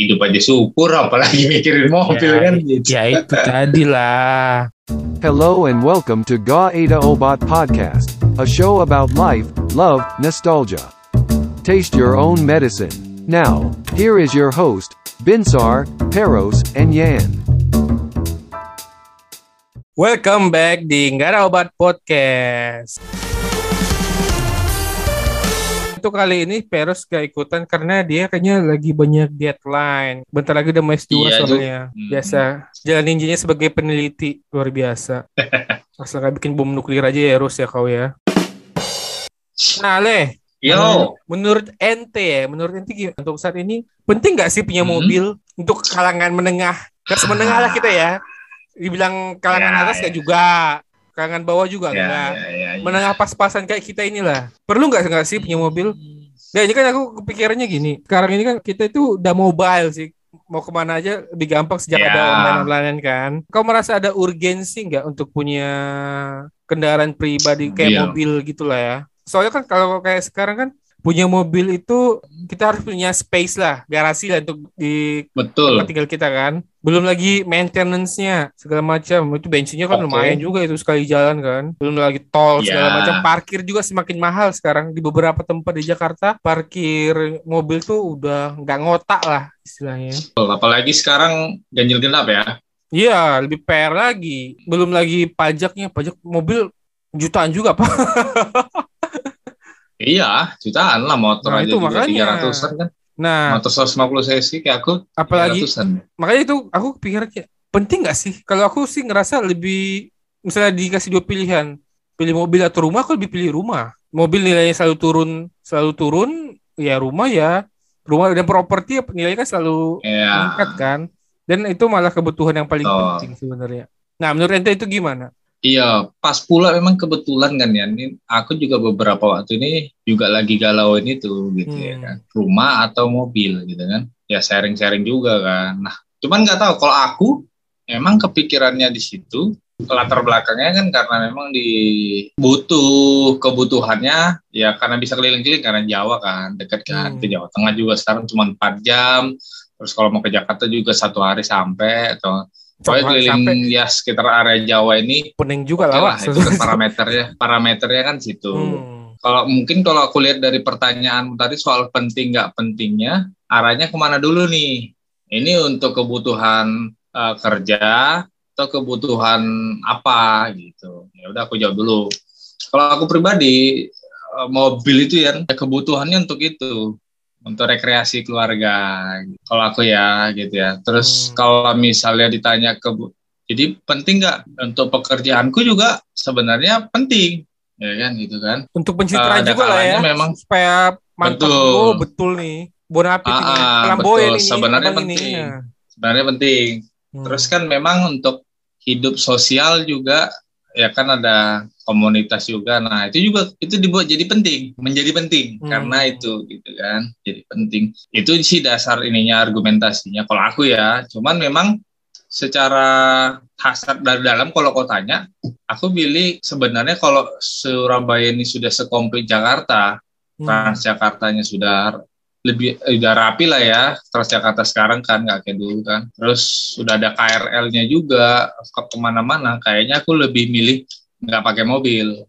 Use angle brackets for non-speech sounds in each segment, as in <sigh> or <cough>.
hidup aja syukur apalagi mikirin mobil Ya, kan gitu. Ya itu tadi lah. Hello and welcome to Ga Ada Obat Podcast, a show about life, love, nostalgia. Taste your own medicine. Now, here is your host, Binsar, Peros, and Yan. Welcome back di Nggak Ada Obat Podcast. Itu kali ini Peros gak ikutan karena dia kayaknya lagi banyak deadline. Bentar lagi udah mau S2 Iya, soalnya. Hmm. Biasa. Jalan ninjanya sebagai peneliti. Luar biasa. <laughs> Asal gak bikin bom nuklir aja ya, Ros ya kau ya. Nah, Leh. Yo, Menurut ente ya, menurut ente gimana? Untuk saat ini, penting gak sih punya Hmm. mobil untuk kalangan menengah? Kelas menengah lah kita ya. Dibilang kalangan Ya, atas ya. gak juga. Kalangan bawah juga ya, enggak. ya, ya, ya. Menengah pas-pasan kayak kita inilah. Perlu nggak nggak sih punya mobil? Nah ini kan aku kepikirannya gini. Sekarang ini kan kita itu udah mobile sih. Mau ke mana aja lebih gampang sejak Ya. ada online-online kan. Kau merasa ada urgensi nggak untuk punya kendaraan pribadi kayak Iya. mobil gitu lah ya? Soalnya kan kalau kayak sekarang kan punya mobil itu kita harus punya space lah, garasi lah untuk di Betul. tempat tinggal kita kan. Belum lagi maintenance-nya segala macam. Itu bensinnya kan Oke. lumayan juga itu sekali jalan kan. Belum lagi tol segala Ya. macam. Parkir juga semakin mahal sekarang di beberapa tempat di Jakarta. Parkir mobil tuh udah nggak ngotak lah istilahnya. Apalagi sekarang ganjil genap ya. Iya, lebih PR lagi. Belum lagi pajaknya, pajak mobil jutaan juga, Pak. <laughs> Iya, jutaan lah motor Nah, aja itu makanya. 300-an kan. Nah, Motor 150 cc kayak aku apalagi 300-an. makanya itu aku pikir kayak penting nggak sih kalau aku sih ngerasa lebih misalnya dikasih dua pilihan pilih mobil atau rumah aku lebih pilih rumah mobil nilainya selalu turun selalu turun ya rumah ya rumah dan properti ya nilainya kan selalu Iya. meningkat kan dan itu malah kebutuhan yang paling Betul. penting sebenarnya nah menurut ente itu gimana Iya, pas pula memang kebetulan kan ya. Ini aku juga beberapa waktu ini juga lagi galauin itu gitu ya Hmm. kan. Rumah atau mobil gitu kan. Ya sharing-sharing juga kan. Nah, cuman nggak tahu kalau aku emang kepikirannya di situ latar belakangnya kan karena memang di butuh kebutuhannya ya karena bisa keliling-keliling karena Jawa kan dekat kan Hmm. ke Jawa Tengah juga sekarang cuma 4 jam terus kalau mau ke Jakarta juga satu hari sampai atau pokoknya keliling sampai ya sekitar area Jawa ini pening juga lah lah, itu kan parameternya parameternya kan situ. Hmm. Kalau mungkin kalau aku lihat dari pertanyaan tadi soal penting nggak pentingnya, arahnya ke mana dulu nih? Ini untuk kebutuhan eh, kerja atau kebutuhan apa gitu? Ya udah aku jawab dulu. Kalau aku pribadi eh, mobil itu ya kebutuhannya untuk itu untuk rekreasi keluarga. Kalau aku ya gitu ya. Terus Hmm. kalau misalnya ditanya ke jadi penting nggak untuk pekerjaanku juga sebenarnya penting ya kan gitu kan untuk pencitraan Ada juga lah ya memang- supaya mantap Betul. oh betul nih bonafit Ah, ini ah, flamboyan betul. ini Sebenarnya ini. penting. Ya. sebenarnya penting Hmm. terus kan memang untuk hidup sosial juga ya kan ada komunitas juga nah itu juga itu dibuat jadi penting menjadi penting Hmm. karena itu gitu kan jadi penting itu sih dasar ininya argumentasinya kalau aku ya cuman memang secara hasrat dari dalam kalau kau tanya aku pilih sebenarnya kalau Surabaya ini sudah sekomplit Jakarta Hmm. Transjakartanya sudah lebih eh, udah rapi lah ya Transjakarta sekarang kan nggak kayak dulu kan. Terus sudah ada KRL-nya juga ke ke mana-mana. Kayaknya aku lebih milih nggak pakai mobil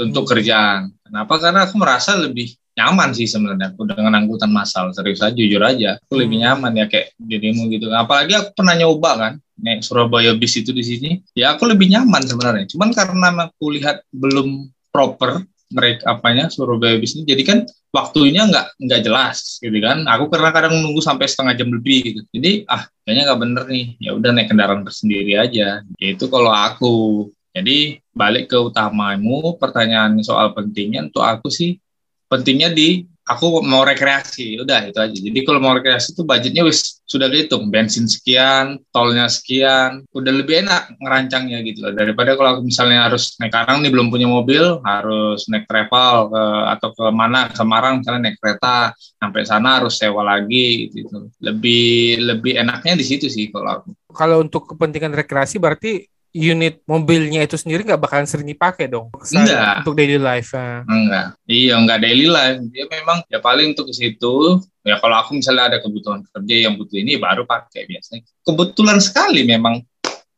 untuk Hmm. kerjaan. Kenapa? Karena aku merasa lebih nyaman sih sebenarnya. Aku dengan angkutan massal serius aja jujur aja aku lebih Hmm. nyaman ya kayak dirimu gitu. Apalagi aku pernah nyoba kan naik Surabaya bis itu di sini. Ya aku lebih nyaman sebenarnya. Cuman karena aku lihat belum proper mereka apanya Surabaya bis ini jadi kan waktunya nggak nggak jelas gitu kan. Aku karena kadang nunggu sampai setengah jam lebih gitu. Jadi ah kayaknya nggak bener nih. Ya udah naik kendaraan tersendiri aja. Itu kalau aku. Jadi balik ke utamamu pertanyaan soal pentingnya untuk aku sih pentingnya di aku mau rekreasi udah itu aja. Jadi kalau mau rekreasi itu budgetnya wis sudah dihitung bensin sekian tolnya sekian udah lebih enak ngerancangnya gitu loh. Daripada kalau aku misalnya harus naik sekarang nih belum punya mobil harus naik travel ke, atau ke mana ke Semarang misalnya naik kereta sampai sana harus sewa lagi gitu. Lebih lebih enaknya di situ sih kalau aku. Kalau untuk kepentingan rekreasi berarti unit mobilnya itu sendiri nggak bakalan sering dipakai dong Enggak. untuk daily life. ah. Enggak. Iya, enggak daily life. Dia memang ya paling untuk ke situ. Ya kalau aku misalnya ada kebutuhan kerja yang butuh ini baru pakai biasanya. Kebetulan sekali memang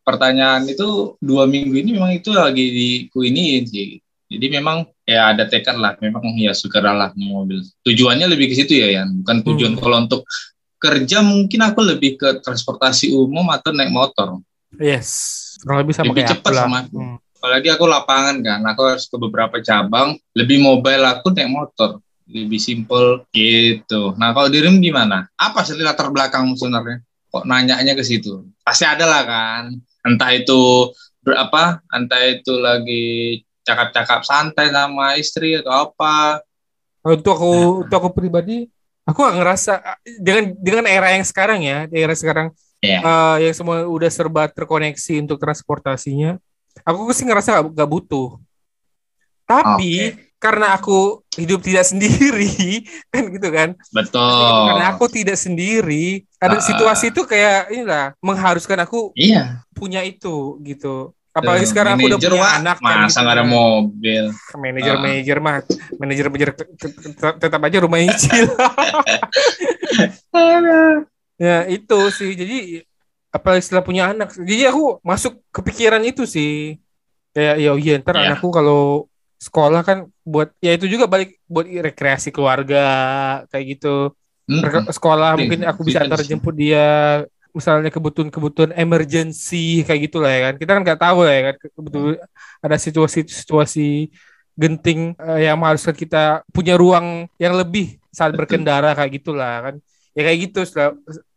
pertanyaan itu dua minggu ini memang itu lagi di kuiniin sih. Jadi memang ya ada tekad lah. Memang ya segeralah punya mobil. Tujuannya lebih ke situ ya, Yan. Bukan tujuan Hmm. kalau untuk kerja mungkin aku lebih ke transportasi umum atau naik motor. Yes, kurang lebih sama Lebih kayak cepat sama aku. Hmm. apalagi aku lapangan kan aku harus ke beberapa cabang lebih mobile aku naik motor. Lebih simple gitu. Nah kalau dirimu gimana? Apa sih latar belakangmu sebenarnya? Kok nanyanya ke situ? Pasti ada lah kan entah itu berapa entah itu lagi cakap-cakap santai sama istri atau apa. Untuk aku, untuk aku pribadi, aku gak ngerasa dengan dengan era yang sekarang ya, era sekarang Iya. eh, yang semua udah serba terkoneksi untuk transportasinya, aku sih ngerasa gak, gak butuh. Tapi karena aku hidup tidak sendiri, <laughs> kan gitu kan? betul Karena aku tidak sendiri, ada Ah. situasi itu kayak inilah mengharuskan aku iya punya itu gitu. Apalagi sekarang aku udah punya Wak. anak kan masa gitu ada kan. mobil manajer Ah. manajer mah manajer manajer te- tetap aja rumah cicil <laughs> <laughs> ya itu sih. Jadi apalagi setelah punya anak. Jadi aku masuk kepikiran itu sih. Kayak ya iya ntar Iya. anakku kalau sekolah kan buat ya itu juga balik buat rekreasi keluarga kayak gitu. Mereka sekolah mungkin aku bisa antar jemput dia misalnya kebutuhan-kebutuhan emergency kayak gitu lah ya kan. Kita kan nggak tahu lah ya kan betul ada situasi-situasi genting eh, yang mengharuskan kita punya ruang yang lebih saat Betul. berkendara kayak gitulah kan. Ya kayak gitu setelah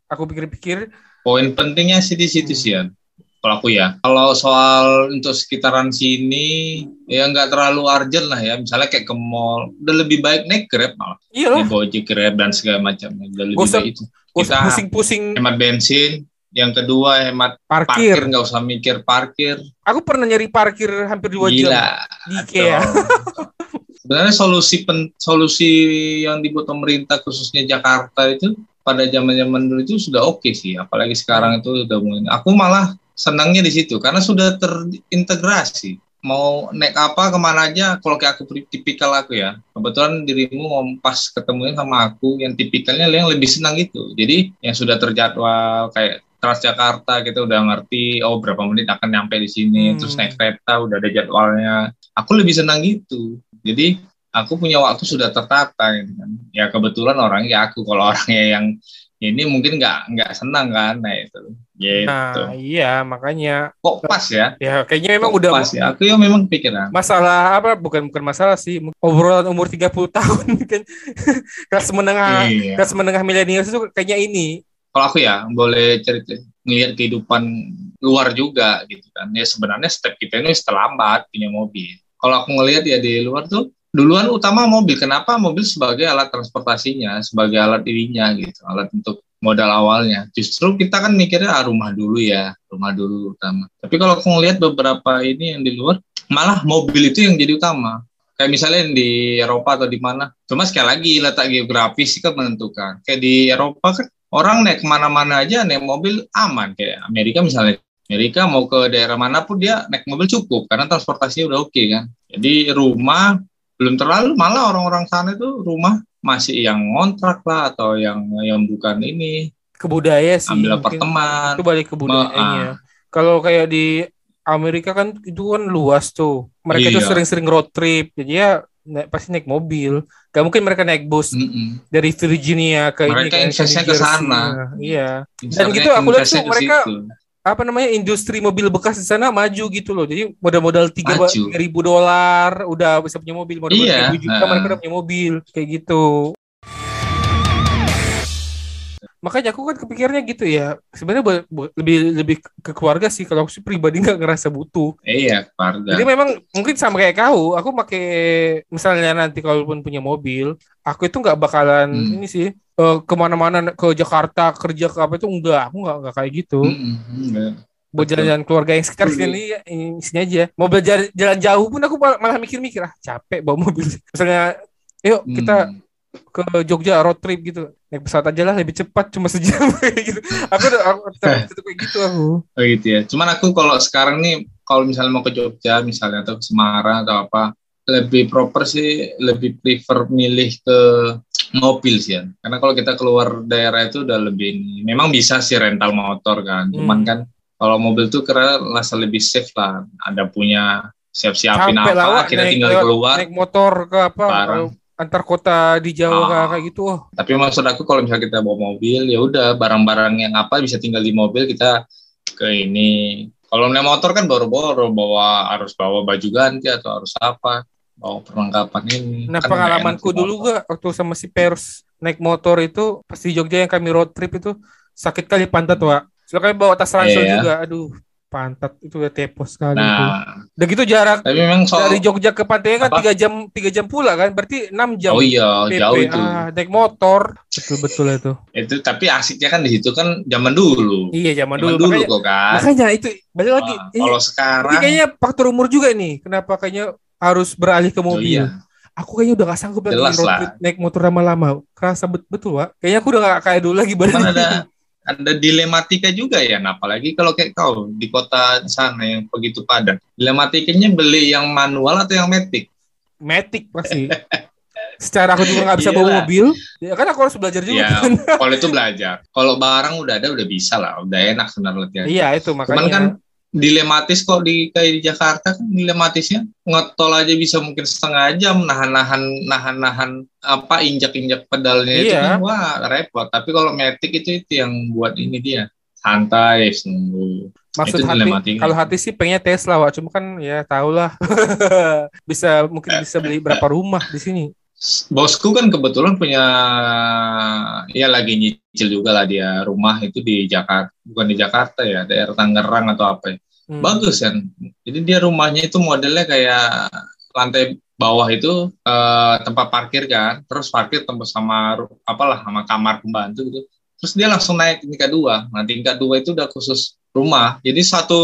aku pikir-pikir Poin pentingnya sih di situ sih, Yan. Kalau aku ya. Kalau soal untuk sekitaran sini, ya nggak terlalu urgent lah ya. Misalnya kayak ke mall, udah lebih baik naik Grab malah. iya Gojek, Grab, dan segala macamnya. Udah lebih usah- baik itu. Kita pusing-pusing hemat bensin. Yang kedua, hemat parkir. Nggak usah mikir parkir. aku pernah nyari parkir hampir dua jam Gila. di IKEA. <laughs> Sebenarnya solusi pen, solusi yang dibuat pemerintah khususnya Jakarta itu pada zaman-zaman dulu itu sudah oke sih, apalagi sekarang itu udah mulai. Aku malah senangnya di situ karena sudah terintegrasi. Mau naik apa ke mana aja, kalau kayak aku tipikal aku ya. Kebetulan dirimu mau pas ketemuin sama aku yang tipikalnya yang lebih senang gitu. Jadi yang sudah terjadwal kayak Transjakarta kita udah ngerti oh berapa menit akan nyampe di sini Hmm. terus naik kereta udah ada jadwalnya aku lebih senang gitu jadi aku punya waktu sudah tertata gitu kan. Ya kebetulan orangnya aku. Kalau <laughs> orangnya yang ini mungkin nggak nggak senang kan. Nah itu. Gitu. Nah iya makanya. Kok pas ya? Ya kayaknya memang Kok udah pas ya? Aku ya memang pikiran. Masalah apa? Bukan bukan masalah sih. Obrolan umur 30 <laughs> tahun kan. Kelas menengah iya. kelas menengah milenial itu kayaknya ini. Kalau aku ya boleh cerita ngelihat kehidupan luar juga gitu kan. Ya sebenarnya step kita ini terlambat punya mobil. Kalau aku ngelihat ya di luar tuh duluan utama mobil. Kenapa mobil sebagai alat transportasinya sebagai alat dirinya gitu alat untuk modal awalnya? Justru kita kan mikirnya ah, rumah dulu ya rumah dulu utama. Tapi kalau aku ngelihat beberapa ini yang di luar malah mobil itu yang jadi utama. Kayak misalnya di Eropa atau di mana. Cuma sekali lagi letak geografis kan menentukan. Kayak di Eropa kan orang naik ke mana-mana aja naik mobil aman. Kayak Amerika misalnya. Amerika mau ke daerah mana pun dia naik mobil cukup karena transportasinya udah oke kan. Jadi rumah belum terlalu malah orang-orang sana itu rumah masih yang ngontrak lah atau yang yang bukan ini kebudaya sih ambil apartemen itu balik ke budayanya kalau kayak di Amerika kan itu kan luas tuh mereka tuh Iya. sering-sering road trip jadi ya naik, pasti naik mobil gak mungkin mereka naik bus Mm-mm. dari Virginia ke ini Mereka kan, investnya New ke Jersey. sana. Iya Misalnya gitu aku lihat tuh ke mereka- situ. Apa namanya industri mobil bekas di sana maju gitu loh. Jadi modal-modal tiga ribu dolar udah bisa punya mobil, modal Iya, juta nah. mereka udah punya mobil kayak gitu. Makanya aku kan kepikirannya gitu ya. Sebenarnya lebih lebih ke keluarga sih. Kalau aku sih pribadi <laughs> nggak ngerasa butuh. iya keluarga Jadi memang mungkin sama kayak kau. Aku pakai misalnya nanti kalaupun punya mobil, aku itu nggak bakalan Hmm. ini sih eh, ke mana-mana ke Jakarta kerja ke apa itu enggak. Aku nggak nggak kayak gitu Mm-mm, enggak. buat Betul. jalan-jalan keluarga yang sekitar sini ya, ini sini aja mobil jalan, jalan jauh pun aku mal- malah mikir-mikir ah capek bawa mobil <laughs> misalnya yuk kita Hmm. Ke Jogja road trip gitu naik pesawat aja lah lebih cepat cuma sejam <laughs> gitu aku udah aku kayak gitu aku Oh gitu ya. Cuman aku kalau sekarang nih kalau misalnya mau ke Jogja misalnya atau ke Semarang atau apa lebih proper sih lebih prefer milih ke mobil sih ya. Karena kalau kita keluar daerah itu udah lebih. Memang bisa sih rental motor kan. Cuman Hmm. kan kalau mobil tuh karena rasa lebih safe lah. Ada punya siap-siapin apa, kita naik tinggal keluar. naik motor ke apa Barang. Antar kota di Jawa Ah. kayak- gitu oh Tapi maksud aku kalau misalnya kita bawa mobil ya udah barang-barang yang apa bisa tinggal di mobil kita ke ini. Kalau naik motor kan baru-baru bawa harus bawa baju ganti atau harus apa, bawa perlengkapan ini. Nah Kan pengalamanku dulu gak waktu sama si Pers naik motor itu pas di Jogja yang kami road trip itu sakit kali pantat wa. Soalnya kami bawa tas ransel Iya. juga. Aduh pantat itu udah tepos sekali. itu. Nah, Udah gitu jarak tapi memang soal dari Jogja ke pantai kan tiga jam tiga jam pula kan berarti 6 jam. Oh iya, PP. jauh itu. Ah, naik motor betul betul itu. Itu tapi asiknya kan di situ kan zaman dulu. Iya zaman Zaman dulu. dulu Makanya, kok kan. makanya itu balik lagi. Ini, kalau ini sekarang kayaknya faktor umur juga nih. Kenapa kayaknya harus beralih ke oh mobil? iya. Aku kayaknya udah gak sanggup lagi road trip naik motor lama-lama. Kerasa bet betul, Wak. Kayaknya aku udah gak kayak dulu lagi Cuman badannya. ada ada dilematika juga ya, nah, apalagi kalau kayak kau di kota sana yang begitu padat. Dilematikanya beli yang manual atau yang matic? Matic pasti. Secara aku juga nggak bisa bawa Iyalah. mobil, ya kan aku harus belajar juga. Ya, kan. kalau itu belajar. Kalau barang udah ada udah bisa lah, udah enak sebenarnya. Iya itu Cuman makanya. kan dilematis kok di kayak di Jakarta kan dilematisnya ngetol aja bisa mungkin setengah jam nahan-nahan nahan-nahan apa injak-injak pedalnya itu Iya. kan wah repot. Tapi kalau Matic itu itu yang buat ini dia santai nunggu. Maksud itu hati, kalau hati sih pengennya Tesla, Wak. Cuma kan ya tau lah. <laughs> bisa mungkin bisa beli berapa rumah di sini. Bosku kan kebetulan punya ya lagi nyicil juga lah dia rumah itu di Jakarta bukan di Jakarta ya daerah Tangerang atau apa ya. Hmm. Bagus kan. Jadi dia rumahnya itu modelnya kayak lantai bawah itu eh, tempat parkir kan, terus parkir tempat sama apalah sama kamar pembantu gitu. Terus dia langsung naik ke tingkat dua. Nah tingkat dua itu udah khusus rumah. Jadi satu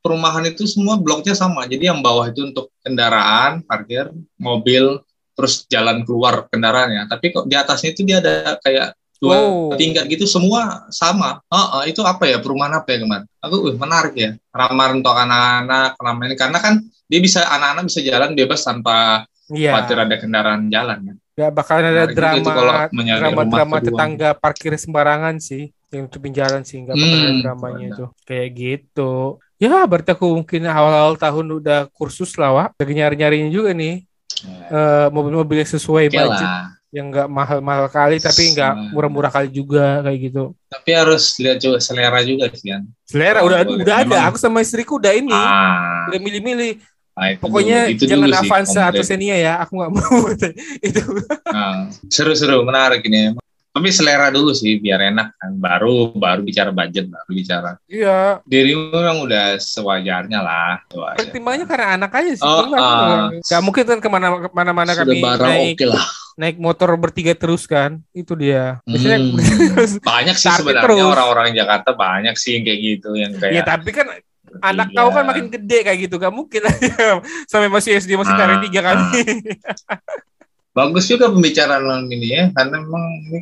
perumahan itu semua bloknya sama. Jadi yang bawah itu untuk kendaraan, parkir, mobil, terus jalan keluar kendaraannya. Tapi kok di atasnya itu dia ada kayak dua Oh. tingkat gitu semua sama. Heeh, itu apa ya perumahan apa ya kemarin? Aku wih, menarik ya. Ramah untuk anak-anak, ramah ini karena kan dia bisa anak-anak bisa jalan bebas tanpa Iya. khawatir ada kendaraan jalan kan. Gak bakal ada Menarik juga itu kalau drama drama drama kedua. tetangga parkir sembarangan sih yang tutupin jalan sih nggak bakal ada Hmm, dramanya itu kayak gitu ya berarti aku mungkin awal-awal tahun udah kursus lah Wak lagi nyari-nyarinya juga nih Eh, mobil-mobil yang sesuai Oke budget lah. yang nggak mahal-mahal kali tapi nggak murah-murah kali juga kayak gitu Tapi harus lihat juga selera juga sih kan. selera Oh, udah boleh. udah ada aku sama istriku udah ini Ah, udah milih-milih nah, itu pokoknya dulu. itu jangan dulu sih, Avanza atau komplit. Xenia ya aku nggak <laughs> mau itu Nah, seru-seru menarik ini. Tapi selera dulu sih biar enak kan. Baru baru bicara budget, baru bicara. iya Dirimu memang udah sewajarnya lah. pertimbangannya karena anak aja sih Oh, Enggak, ah. nggak mungkin kan ke mana ke mana-mana Sudah kami barang naik oke lah. naik motor bertiga terus kan itu dia biasanya Hmm. <laughs> Banyak sih sebenarnya orang-orang Jakarta banyak sih yang kayak gitu yang kayak ya tapi kan anak bertiga. kau kan makin gede kayak gitu gak mungkin <laughs> sampai masih SD masih Ah, tarik tiga kali bagus juga pembicaraan malam ini ya karena memang ini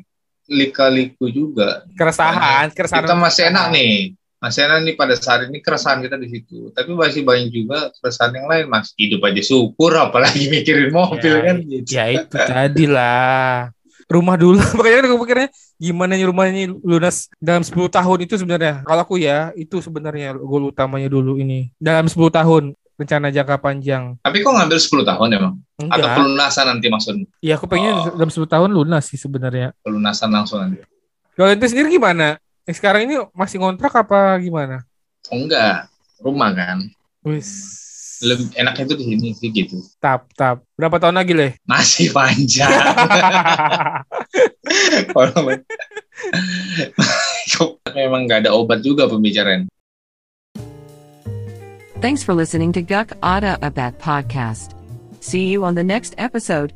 lika-liku juga. keresahan keresahan Kita masih enak nih. Masih enak nih pada saat ini keresahan kita di situ. Tapi masih banyak juga keresahan yang lain. Mas hidup aja syukur apalagi <laughs> mikirin mobil Ya, kan gitu. ya itu tadi lah rumah dulu <laughs> makanya kan aku pikirnya gimana nih rumahnya lunas dalam 10 tahun itu sebenarnya kalau aku ya itu sebenarnya goal utamanya dulu ini dalam 10 tahun rencana jangka panjang Tapi kok ngambil 10 tahun emang? Atau enggak pelunasan nanti maksudnya? ya aku pengen Oh. dalam 10 tahun lunas sih sebenarnya Pelunasan langsung nanti. kalau itu sendiri gimana Eh, sekarang ini masih ngontrak apa gimana Oh enggak, rumah kan. wis Lebih enaknya itu di sini sih gitu. tap tap berapa tahun lagi leh <laughs> Masih panjang. <laughs> Kalau <laughs> memang nggak ada obat juga pembicaraan. Thanks for listening to Guk Ada Abat podcast. See you on the next episode.